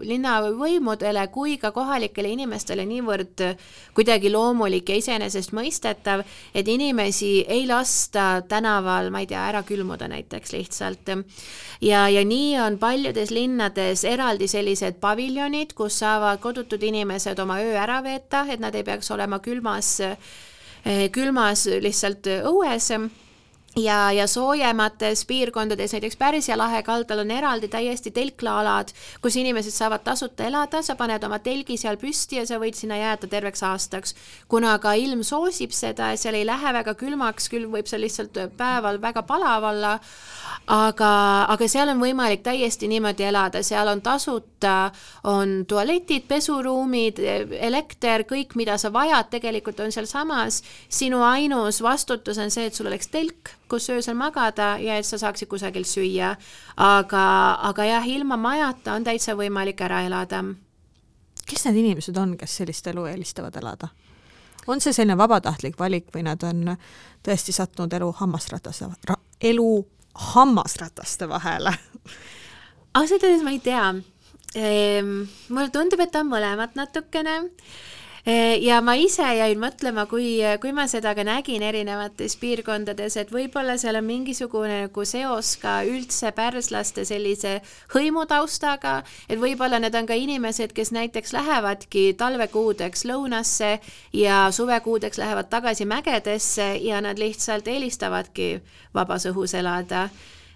linnavõimudele kui ka kohalikele inimestele niivõrd kuidagi loomulik ja iseenesestmõistetav, et inimesi ei lasta tänaval, ma ei tea, ära külmuda näiteks lihtsalt. ja, ja nii on paljudes linnades eraldi sellised paviljonid, paviljonid, kus saavad kodutud inimesed oma öö ära veeta, et nad ei peaks olema külmas, eh, külmas lihtsalt õues ja, ja soojemates piirkondades, näiteks Pärsia lahe kaldal on eraldi täiesti telklaalad, kus inimesed saavad tasuta elada, sa paned oma telgi seal püsti ja sa võid sinna jääda terveks aastaks. kuna ka ilm soosib seda ja seal ei lähe väga külmaks, küll võib seal lihtsalt päeval väga palav olla, aga, aga seal on võimalik täiesti niimoodi elada, seal on tasuta, on tualetid, pesuruumid, elekter, kõik, mida sa vajad, tegelikult on sealsamas. sinu ainus vastutus on see, et sul oleks telk, kus öösel magada ja et sa saaksid kusagil süüa. aga, aga jah, ilma majata on täitsa võimalik ära elada. kes need inimesed on, kes sellist elu eelistavad elada? on see selline vabatahtlik valik või nad on tõesti sattunud elu hammasrataste ra,, elu hammasrataste vahele ausalt öeldes ma ei tea ehm,. mulle tundub, et on mõlemat natukene ja ma ise jäin mõtlema, kui, kui ma seda ka nägin erinevates piirkondades, et võib-olla seal on mingisugune nagu seos ka üldse pärslaste sellise hõimutaustaga, et võib-olla need on ka inimesed, kes näiteks lähevadki talvekuudeks lõunasse ja suvekuudeks lähevad tagasi mägedesse ja nad lihtsalt eelistavadki vabas õhus elada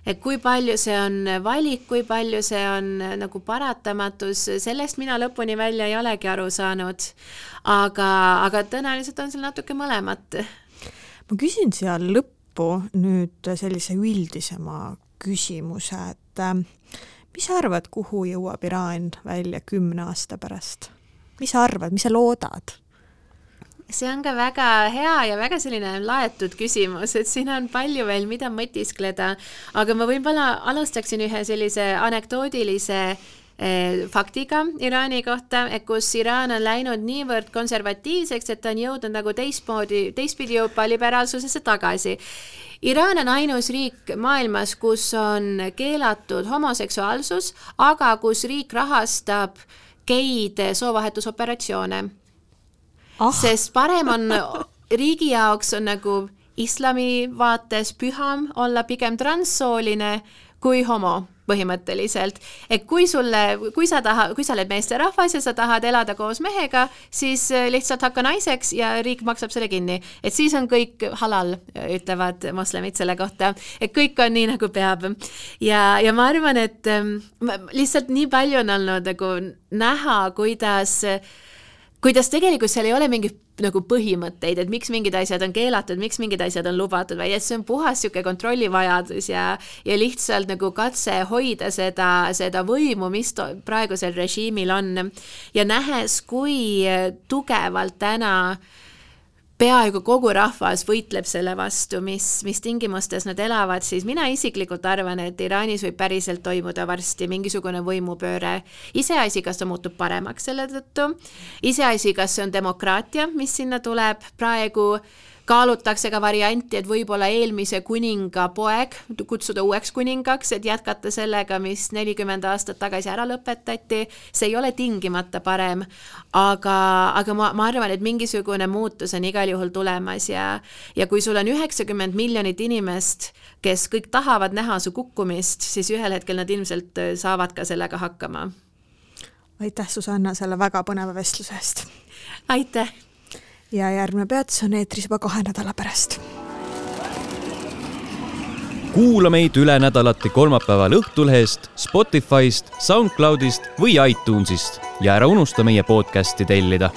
et kui palju see on valik, kui palju see on nagu paratamatus, sellest mina lõpuni välja ei olegi aru saanud. aga, aga tõenäoliselt on seal natuke mõlemat. ma küsin seal lõppu nüüd sellise üldisema küsimuse, et äh, mis sa arvad, kuhu jõuab Iraan välja kümne aasta pärast? mis sa arvad, mis sa loodad? See on ka väga hea ja väga selline laetud küsimus, et siin on palju veel, mida mõtiskleda, aga ma võib-olla alustaksin ühe sellise anekdoodilise eh, faktiga Iraani kohta, et kus Iraan on läinud niivõrd konservatiivseks, et ta on jõudnud nagu teistmoodi, teistpidi juba liberaalsusesse tagasi. Iraan on ainus riik maailmas, kus on keelatud homoseksuaalsus, aga kus riik rahastab geid soovahetusoperatsioone ah.. sest parem on [LAUGHS] riigi jaoks on nagu islami vaates püham olla pigem transsooline kui homo põhimõtteliselt. et kui sulle, kui sa tahad, kui sa oled meesterahvas ja sa tahad elada koos mehega, siis äh, lihtsalt hakka naiseks ja riik maksab selle kinni. et siis on kõik halal, ütlevad moslemid selle kohta, et kõik on nii, nagu peab. ja, ja ma arvan, et ähm, lihtsalt nii palju on olnud nagu näha, kuidas kuidas tegelikult seal ei ole mingit nagu põhimõtteid, et miks mingid asjad on keelatud, miks mingid asjad on lubatud, vaid et see on puhas niisugune kontrollivajadus ja ja lihtsalt nagu katse hoida seda, seda võimu, mis praegusel režiimil on. ja nähes, kui tugevalt täna äh, peaaegu kogu rahvas võitleb selle vastu, mis, mis tingimustes nad elavad, siis mina isiklikult arvan, et Iraanis võib päriselt toimuda varsti mingisugune võimupööre. iseasi, kas ta muutub paremaks selle tõttu, iseasi, kas see on demokraatia, mis sinna tuleb, praegu kaalutakse ka varianti, et võib-olla eelmise kuninga poeg kutsuda uueks kuningaks, et jätkata sellega, mis nelikümmend aastat tagasi ära lõpetati. see ei ole tingimata parem, aga, aga ma, ma arvan, et mingisugune muutus on igal juhul tulemas ja, ja kui sul on üheksakümmend miljonit inimest, kes kõik tahavad näha su kukkumist, siis ühel hetkel nad ilmselt saavad ka sellega hakkama. aitäh, Susanna, selle väga põneva vestluse eest! aitäh! Ja järgmine peatus on eetris juba kahe nädala pärast. kuula meid üle nädalati kolmapäeval Õhtulehest, Spotify'st, SoundCloud'ist või iTunes'ist ja ära unusta meie podcast'i tellida